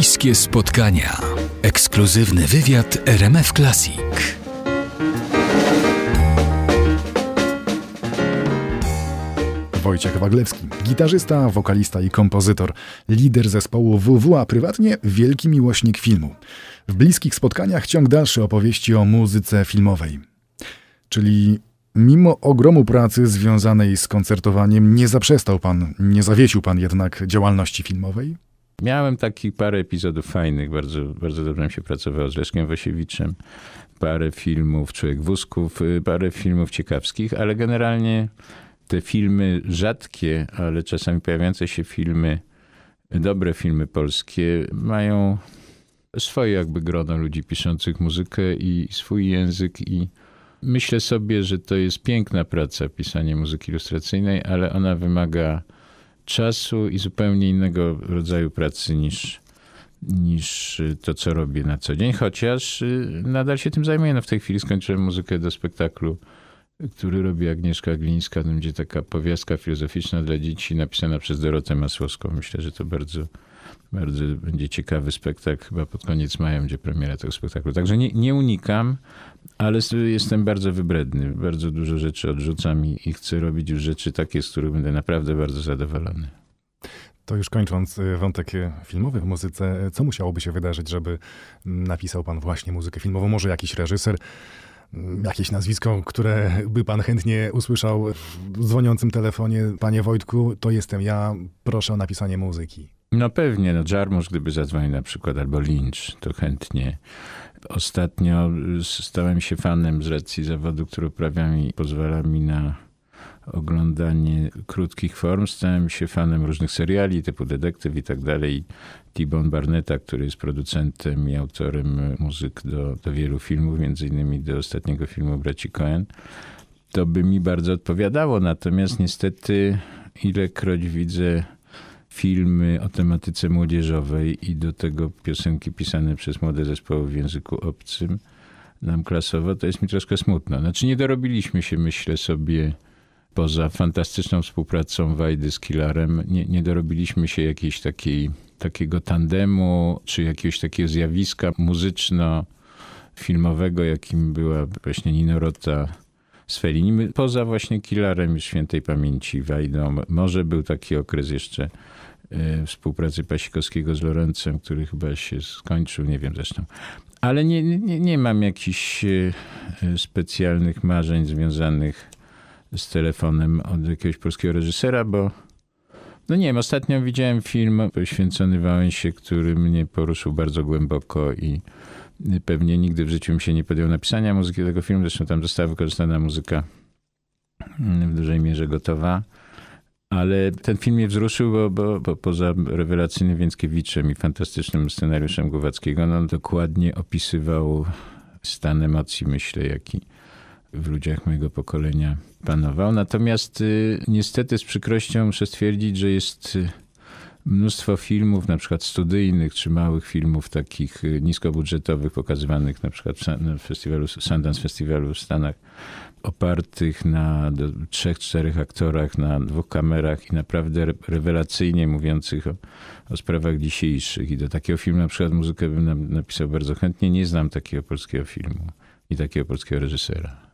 Bliskie spotkania. Ekskluzywny wywiad RMF Classic. Wojciech Waglewski, gitarzysta, wokalista i kompozytor, lider zespołu WW, a prywatnie wielki miłośnik filmu. W bliskich spotkaniach ciąg dalszy opowieści o muzyce filmowej. Czyli mimo ogromu pracy związanej z koncertowaniem, nie zaprzestał pan, nie zawiesił pan jednak działalności filmowej? Miałem takich parę epizodów fajnych, bardzo, bardzo dobrze mi się pracowało z Leszkiem Wasiewiczem. Parę filmów Człowiek Wózków, y, parę filmów ciekawskich, ale generalnie te filmy rzadkie, ale czasami pojawiające się filmy, dobre filmy polskie, mają swoje jakby grono ludzi piszących muzykę i swój język i myślę sobie, że to jest piękna praca, pisanie muzyki ilustracyjnej, ale ona wymaga czasu i zupełnie innego rodzaju pracy niż, niż to, co robię na co dzień, chociaż y, nadal się tym zajmuję. No w tej chwili skończyłem muzykę do spektaklu, który robi Agnieszka Glińska. To będzie taka powiastka filozoficzna dla dzieci napisana przez Dorotę Masłowską. Myślę, że to bardzo, bardzo będzie ciekawy spektakl. Chyba pod koniec maja będzie premiera tego spektaklu. Także nie, nie unikam, ale jestem bardzo wybredny. Bardzo dużo rzeczy odrzucam i, i chcę robić już rzeczy takie, z których będę naprawdę bardzo zadowolony. To już kończąc y, wątek y, filmowy w muzyce, co musiałoby się wydarzyć, żeby napisał pan właśnie muzykę filmową? Może jakiś reżyser, mm, jakieś nazwisko, które by pan chętnie usłyszał w dzwoniącym telefonie? Panie Wojtku, to jestem ja, proszę o napisanie muzyki. No pewnie, no Jarmusz gdyby zadzwonił na przykład, albo Lynch, to chętnie. Ostatnio stałem się fanem z racji zawodu, który uprawiam i pozwala mi na oglądanie krótkich form. Stałem się fanem różnych seriali typu Detektyw i tak dalej. T-Bone Barnetta, który jest producentem i autorem muzyk do, do wielu filmów, między innymi do ostatniego filmu Braci Cohen. To by mi bardzo odpowiadało, natomiast niestety ilekroć widzę filmy o tematyce młodzieżowej i do tego piosenki pisane przez młode zespoły w języku obcym nam klasowo, to jest mi troszkę smutno. Znaczy nie dorobiliśmy się, myślę sobie, poza fantastyczną współpracą Wajdy z Killarem, nie, nie dorobiliśmy się jakiejś takiej, takiego tandemu, czy jakiegoś takiego zjawiska muzyczno-filmowego, jakim była właśnie Nino Rota z. Poza właśnie Killarem już świętej pamięci Wajdą. Może był taki okres jeszcze E, współpracy Pasikowskiego z Lorencem, który chyba się skończył, nie wiem zresztą. Ale nie, nie, nie mam jakichś e, specjalnych marzeń związanych z telefonem od jakiegoś polskiego reżysera, bo no nie wiem, ostatnio widziałem film poświęcony Wałęsie, który mnie poruszył bardzo głęboko i pewnie nigdy w życiu mi się nie podjął napisania muzyki tego filmu. Zresztą tam została wykorzystana muzyka w dużej mierze gotowa. Ale ten film mnie wzruszył, bo, bo, bo poza rewelacyjnym Więckiewiczem i fantastycznym scenariuszem Głowackiego, no dokładnie opisywał stan emocji, myślę, jaki w ludziach mojego pokolenia panował. Natomiast y, niestety z przykrością muszę stwierdzić, że jest y, mnóstwo filmów, na przykład studyjnych, czy małych filmów takich y, niskobudżetowych, pokazywanych na przykład w festiwalu, Sundance Festiwalu w Stanach, opartych na trzech, czterech aktorach, na dwóch kamerach i naprawdę rewelacyjnie mówiących o, o, sprawach dzisiejszych. I do takiego filmu na przykład muzykę bym napisał bardzo chętnie. Nie znam takiego polskiego filmu i takiego polskiego reżysera.